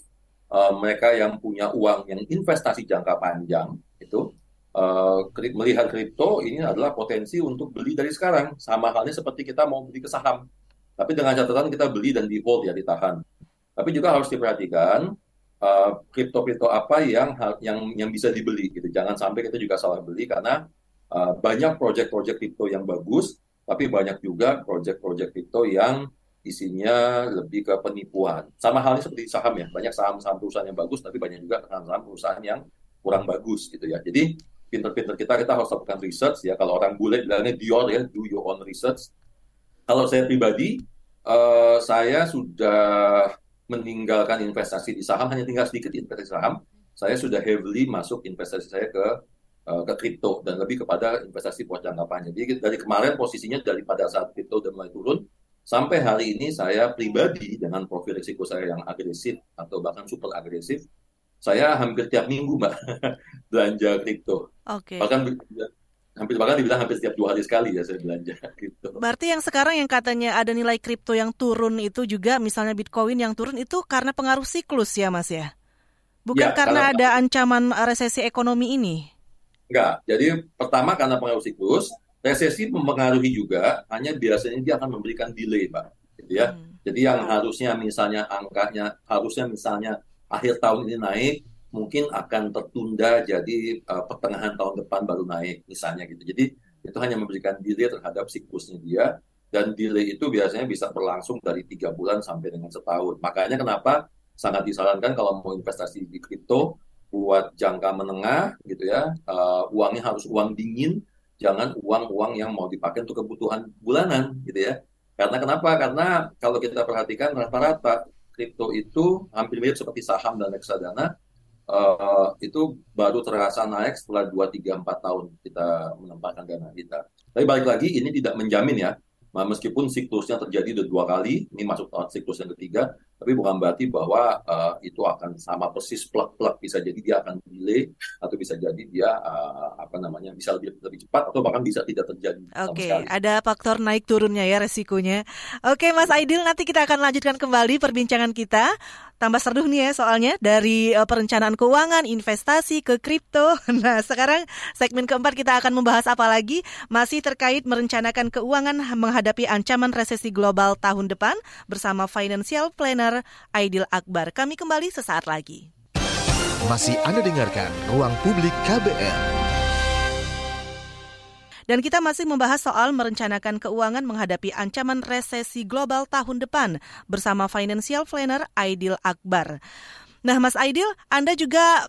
uh, mereka yang punya uang yang investasi jangka panjang, itu uh, melihat kripto ini adalah potensi untuk beli dari sekarang. Sama halnya seperti kita mau beli ke saham tapi dengan catatan kita beli dan di hold ya ditahan. Tapi juga harus diperhatikan uh, kripto-kripto uh, apa yang yang yang bisa dibeli gitu. Jangan sampai kita juga salah beli karena uh, banyak project-project kripto yang bagus, tapi banyak juga project-project kripto yang isinya lebih ke penipuan. Sama halnya seperti saham ya, banyak saham-saham perusahaan yang bagus, tapi banyak juga saham-saham perusahaan yang kurang bagus gitu ya. Jadi pinter-pinter kita kita harus lakukan research ya. Kalau orang bule bilangnya Dior ya, do your own research kalau saya pribadi, uh, saya sudah meninggalkan investasi di saham, hanya tinggal sedikit investasi saham. Saya sudah heavily masuk investasi saya ke uh, ke kripto dan lebih kepada investasi buat jangka panjang. Jadi dari kemarin posisinya daripada saat kripto udah mulai turun, sampai hari ini saya pribadi dengan profil risiko saya yang agresif atau bahkan super agresif, saya hampir tiap minggu mbak (laughs) belanja kripto. Okay. Bahkan hampir bahkan dibilang hampir setiap dua hari sekali ya saya belanja (laughs) gitu. Berarti yang sekarang yang katanya ada nilai kripto yang turun itu juga misalnya Bitcoin yang turun itu karena pengaruh siklus ya Mas ya? Bukan ya, karena ada ancaman resesi ekonomi ini? Enggak. Jadi pertama karena pengaruh siklus, resesi mempengaruhi juga, hanya biasanya dia akan memberikan delay, Pak. Gitu ya. Hmm. Jadi yang harusnya misalnya angkanya harusnya misalnya akhir tahun ini naik, mungkin akan tertunda jadi uh, pertengahan tahun depan baru naik misalnya gitu. Jadi itu hanya memberikan delay terhadap siklusnya dia dan delay itu biasanya bisa berlangsung dari tiga bulan sampai dengan setahun. Makanya kenapa sangat disarankan kalau mau investasi di kripto buat jangka menengah gitu ya, uh, uangnya harus uang dingin, jangan uang-uang yang mau dipakai untuk kebutuhan bulanan gitu ya. Karena kenapa? Karena kalau kita perhatikan rata-rata kripto itu hampir mirip seperti saham dan reksadana, uh, itu baru terasa naik setelah 2, 3, 4 tahun kita menempatkan dana kita. Tapi balik lagi, ini tidak menjamin ya. Meskipun siklusnya terjadi dua kali, ini masuk tahun siklus yang ketiga, tapi bukan berarti bahwa uh, itu akan sama persis plug-plug bisa jadi dia akan delay atau bisa jadi dia uh, apa namanya bisa lebih lebih cepat atau bahkan bisa tidak terjadi. Oke, okay, ada faktor naik turunnya ya resikonya. Oke, okay, Mas Aidil nanti kita akan lanjutkan kembali perbincangan kita. Tambah seru nih ya soalnya dari uh, perencanaan keuangan, investasi ke kripto. (laughs) Nah, sekarang segmen keempat kita akan membahas apa lagi? Masih terkait merencanakan keuangan menghadapi ancaman resesi global tahun depan bersama financial planner Aidil Akbar. Kami kembali sesaat lagi. Masih Anda dengarkan Ruang Publik KBR. Dan kita masih membahas soal merencanakan keuangan menghadapi ancaman resesi global tahun depan bersama financial planner Aidil Akbar. Nah, Mas Aidil, Anda juga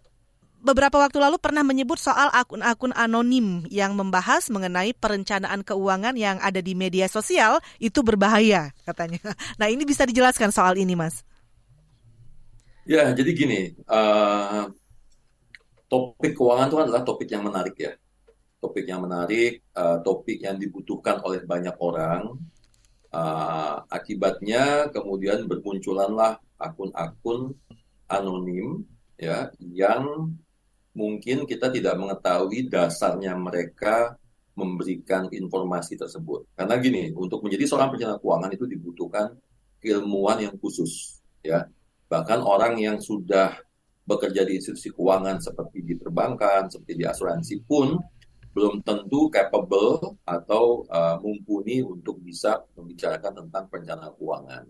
beberapa waktu lalu pernah menyebut soal akun-akun anonim yang membahas mengenai perencanaan keuangan yang ada di media sosial itu berbahaya katanya. (laughs) Nah ini bisa dijelaskan soal ini mas? Ya jadi gini, uh, topik keuangan itu adalah topik yang menarik ya, topik yang menarik, uh, topik yang dibutuhkan oleh banyak orang. Uh, akibatnya kemudian bermunculanlah akun-akun anonim ya yang mungkin kita tidak mengetahui dasarnya mereka memberikan informasi tersebut. Karena gini, untuk menjadi seorang perencana keuangan itu dibutuhkan ilmuwan yang khusus, ya. Bahkan orang yang sudah bekerja di institusi keuangan seperti di perbankan, seperti di asuransi pun belum tentu capable atau uh, mumpuni untuk bisa membicarakan tentang perencanaan keuangan.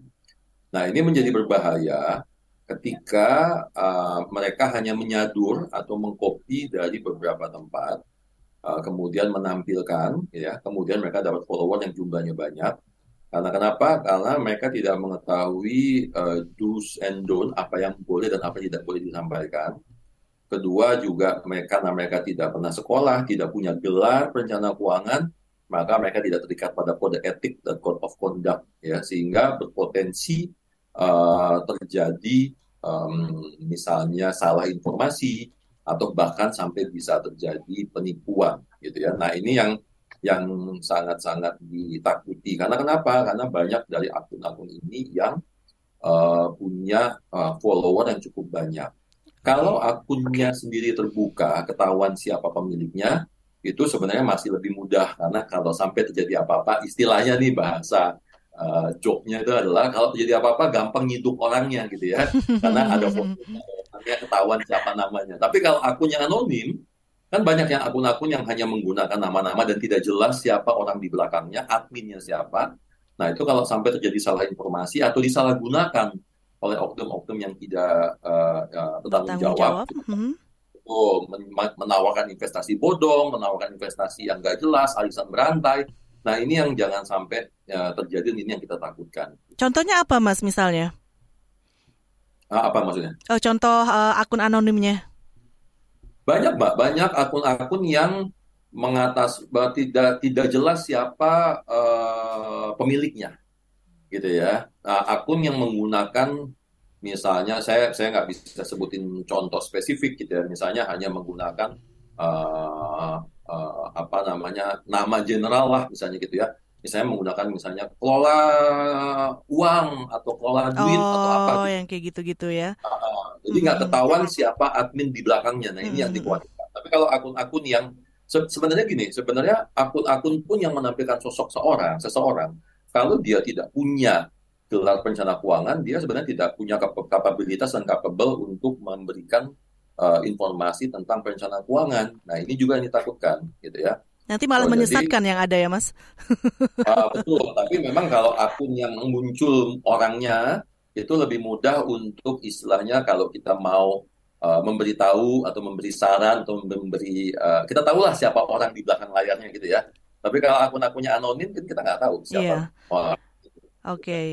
Nah, ini menjadi berbahaya ketika uh, mereka hanya menyadur atau mengcopy dari beberapa tempat, uh, kemudian menampilkan, ya, kemudian mereka dapat follower yang jumlahnya banyak. Karena kenapa? Karena mereka tidak mengetahui uh, do's and don't, apa yang boleh dan apa yang tidak boleh disampaikan. Kedua juga mereka karena mereka tidak pernah sekolah, tidak punya gelar perencana keuangan, maka mereka tidak terikat pada kode etik dan code of conduct, ya, sehingga berpotensi uh, terjadi um, misalnya salah informasi atau bahkan sampai bisa terjadi penipuan gitu ya. Nah ini yang yang sangat-sangat ditakuti karena kenapa? Karena banyak dari akun-akun ini yang uh, punya uh, follower yang cukup banyak. Kalau akunnya sendiri terbuka, ketahuan siapa pemiliknya, itu sebenarnya masih lebih mudah karena kalau sampai terjadi apa-apa, istilahnya nih bahasa uh, joke-nya itu adalah kalau terjadi apa-apa gampang nyiduk orangnya gitu ya, (laughs) karena ada fotonya ketahuan siapa namanya. Tapi kalau akunnya anonim, kan banyak yang akun-akun yang hanya menggunakan nama-nama dan tidak jelas siapa orang di belakangnya, adminnya siapa. Nah itu kalau sampai terjadi salah informasi atau disalahgunakan oleh oknum-oknum yang tidak uh, uh, bertanggung jawab, jawab. Hmm oh, menawarkan investasi bodong, menawarkan investasi yang nggak jelas, arisan berantai. Nah ini yang jangan sampai ya, terjadi, ini yang kita takutkan. Contohnya apa mas misalnya? Ah, apa maksudnya? Oh, contoh uh, akun anonimnya? Banyak mbak, banyak akun-akun yang mengatas tidak tidak jelas siapa uh, pemiliknya, gitu ya. Nah, akun yang menggunakan misalnya saya saya nggak bisa sebutin contoh spesifik gitu ya misalnya hanya menggunakan uh, uh, apa namanya nama general lah misalnya gitu ya misalnya menggunakan misalnya kelola uang atau kelola duit oh, atau apa gitu. yang kayak gitu-gitu ya uh, jadi nggak hmm. ketahuan siapa admin di belakangnya nah ini hmm. yang dikhawatirkan tapi kalau akun-akun yang se sebenarnya gini sebenarnya akun-akun pun yang menampilkan sosok seorang seseorang kalau dia tidak punya gelar perencana keuangan, dia sebenarnya tidak punya kapabilitas dan capable untuk memberikan uh, informasi tentang perencana keuangan. Nah, ini juga yang ditakutkan, gitu ya. Nanti malah oh, menyesatkan jadi, yang ada ya, Mas. uh, (laughs) betul, tapi memang kalau akun yang muncul orangnya itu lebih mudah untuk istilahnya kalau kita mau uh, memberitahu atau memberi saran atau memberi uh, kita tahulah siapa orang di belakang layarnya gitu ya. Tapi kalau akun-akunnya anonim kan kita nggak tahu siapa yeah. orang Oke. Okay.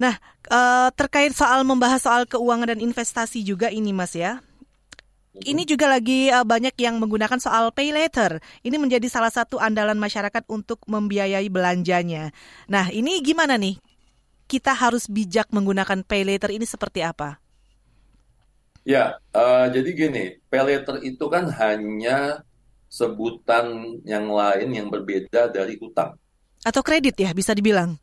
Nah, uh, terkait soal membahas soal keuangan dan investasi juga ini Mas ya. Ini juga lagi uh, banyak yang menggunakan soal pay later. Ini menjadi salah satu andalan masyarakat untuk membiayai belanjanya. Nah, ini gimana nih? Kita harus bijak menggunakan pay later ini seperti apa? Ya, uh, jadi gini, pay later itu kan hanya sebutan yang lain yang berbeda dari hutang. Atau kredit ya, bisa dibilang.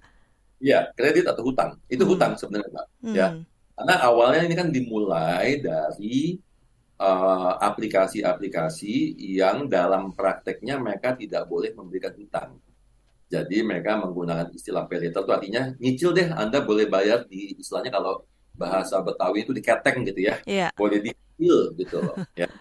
Iya, kredit atau hutang. Itu hmm. hutang sebenarnya, Mbak. Hmm. Ya. Karena awalnya ini kan dimulai dari uh, aplikasi-aplikasi uh, yang dalam prakteknya mereka tidak boleh memberikan hutang. Jadi mereka menggunakan istilah pay later itu artinya nyicil deh, Anda boleh bayar di istilahnya kalau bahasa Betawi itu diketeng gitu ya. Yeah. Boleh dicicil gitu loh (laughs) ya.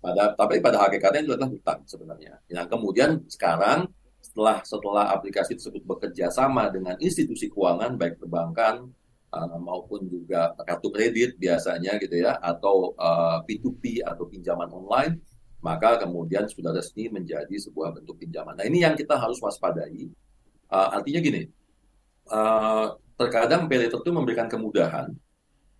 Pada tapi pada hakikatnya itu adalah hutang sebenarnya. Yang kemudian sekarang setelah setelah aplikasi tersebut bekerja sama dengan institusi keuangan baik perbankan uh, maupun juga kartu kredit biasanya gitu ya atau uh, P2P atau pinjaman online maka kemudian sudah resmi menjadi sebuah bentuk pinjaman. Nah ini yang kita harus waspadai. Uh, artinya gini, uh, terkadang pay itu memberikan kemudahan,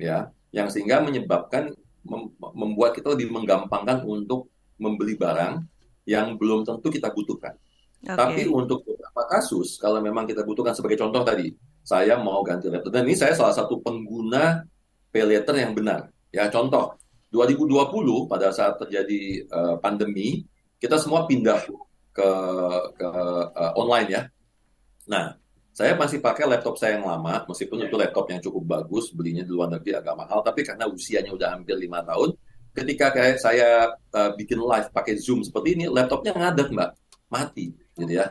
ya, yang sehingga menyebabkan mem membuat kita lebih menggampangkan untuk membeli barang yang belum tentu kita butuhkan. Okay. Tapi untuk beberapa kasus, kalau memang kita butuhkan sebagai contoh tadi, saya mau ganti laptop. Dan ini saya salah satu pengguna pay letter yang benar. Ya contoh, 2020 pada saat terjadi uh, pandemi, kita semua pindah ke ke uh, online ya. Nah, saya masih pakai laptop saya yang lama, meskipun itu laptop yang cukup bagus, belinya di luar negeri agak mahal, tapi karena usianya udah hampir lima tahun, ketika kayak saya uh, bikin live pakai Zoom seperti ini, laptopnya ngadet mbak, mati gitu ya.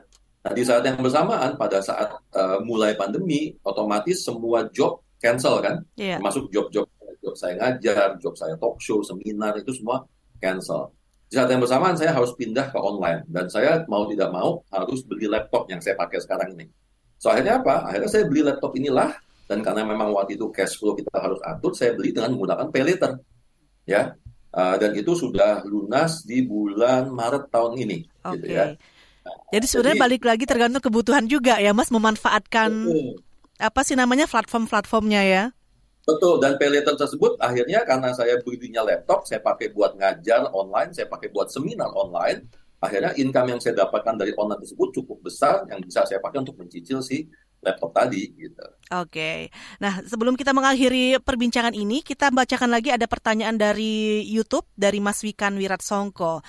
Nah, di saat yang bersamaan pada saat uh, mulai pandemi, otomatis semua job cancel kan, yeah. masuk job-job job saya ngajar, job saya talk show, seminar itu semua cancel. Di saat yang bersamaan saya harus pindah ke online dan saya mau tidak mau harus beli laptop yang saya pakai sekarang ini. So akhirnya apa? Akhirnya saya beli laptop inilah dan karena memang waktu itu cash flow kita harus atur, saya beli dengan menggunakan pay later. Ya. Uh, dan itu sudah lunas di bulan Maret tahun ini, okay. gitu ya. Jadi sebenarnya balik lagi tergantung kebutuhan juga ya Mas memanfaatkan betul. apa sih namanya platform-platformnya ya. Betul dan pay later tersebut akhirnya karena saya belinya laptop, saya pakai buat ngajar online, saya pakai buat seminar online. Akhirnya income yang saya dapatkan dari online tersebut cukup besar yang bisa saya pakai untuk mencicil si laptop tadi gitu. Oke. Nah, sebelum kita mengakhiri perbincangan ini, kita bacakan lagi ada pertanyaan dari YouTube dari Mas Wikan Wirat Songko.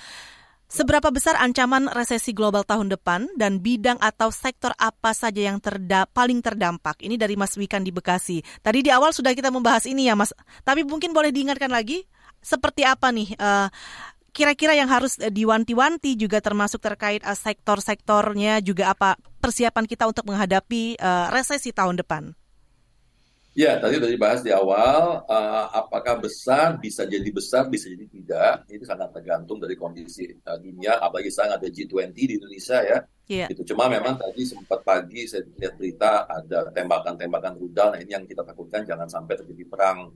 Seberapa besar ancaman resesi global tahun depan dan bidang atau sektor apa saja yang terda paling terdampak? Ini dari Mas Wikan di Bekasi. Tadi di awal sudah kita membahas ini ya Mas, tapi mungkin boleh diingatkan lagi seperti apa nih uh, kira-kira yang harus diwanti-wanti juga termasuk terkait uh, sektor-sektornya juga apa persiapan kita untuk menghadapi uh, resesi tahun depan? Ya, tadi sudah dibahas di awal, uh, apakah besar, bisa jadi besar, bisa jadi tidak. Itu sangat tergantung dari kondisi uh, dunia, apalagi sekarang ada G20 di Indonesia ya. Yeah. Itu cuma memang tadi sempat pagi saya lihat berita ada tembakan-tembakan rudal, nah ini yang kita takutkan jangan sampai terjadi perang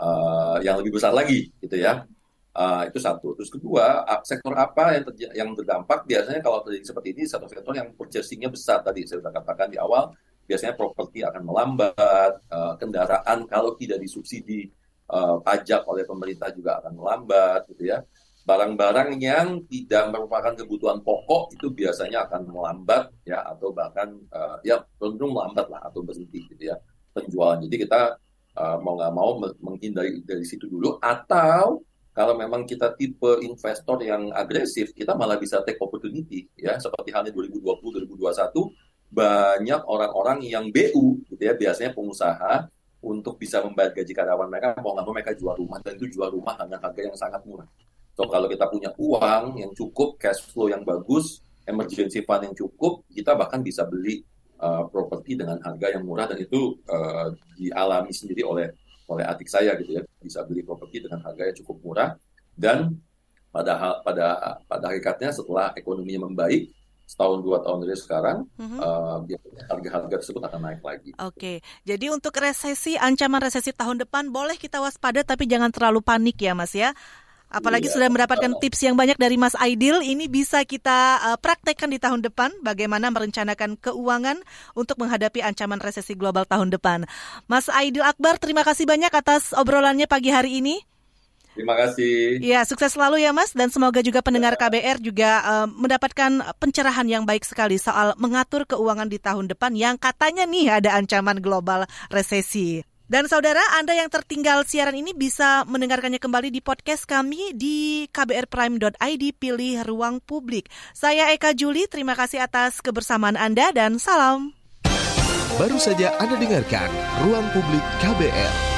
uh, yang lebih besar lagi, gitu ya. Uh, itu satu. Terus kedua, sektor apa yang yang terdampak biasanya kalau terjadi seperti ini, sektor-sektor yang purchasingnya besar tadi saya sudah katakan di awal, biasanya properti akan melambat, uh, kendaraan kalau tidak disubsidi uh, pajak oleh pemerintah juga akan melambat, gitu ya. Barang-barang yang tidak merupakan kebutuhan pokok itu biasanya akan melambat, ya, atau bahkan uh, ya cenderung melambat lah atau berhenti, gitu ya, penjualan. Jadi kita mau nggak mau menghindari dari situ dulu, atau kalau memang kita tipe investor yang agresif, kita malah bisa take opportunity, ya, seperti halnya 2020, 2021 banyak orang-orang yang BU gitu ya biasanya pengusaha untuk bisa membayar gaji karyawan mereka mau nggak mau mereka jual rumah dan itu jual rumah dengan harga yang sangat murah. So kalau kita punya uang yang cukup, cash flow yang bagus, emergency fund yang cukup, kita bahkan bisa beli uh, properti dengan harga yang murah dan itu uh, dialami sendiri oleh oleh adik saya gitu ya bisa beli properti dengan harga yang cukup murah dan pada pada pada hakikatnya setelah ekonominya membaik setahun dua tahun dari sekarang mm-hmm. uh, harga-harga tersebut akan naik lagi. Oke, okay. jadi untuk resesi ancaman resesi tahun depan boleh kita waspada tapi jangan terlalu panik ya Mas ya. Apalagi iya, sudah mendapatkan tips yang banyak dari Mas Aidil, ini bisa kita uh, praktekkan di tahun depan bagaimana merencanakan keuangan untuk menghadapi ancaman resesi global tahun depan. Mas Aidil Akbar, terima kasih banyak atas obrolannya pagi hari ini. Terima kasih. Ya, sukses selalu ya Mas dan semoga juga pendengar ya. KBR juga uh, mendapatkan pencerahan yang baik sekali soal mengatur keuangan di tahun depan yang katanya nih ada ancaman global resesi. Dan saudara, Anda yang tertinggal siaran ini bisa mendengarkannya kembali di podcast kami di kbrprime.id pilih ruang publik. Saya Eka Juli, terima kasih atas kebersamaan Anda dan salam. Baru saja Anda dengarkan Ruang Publik KBR.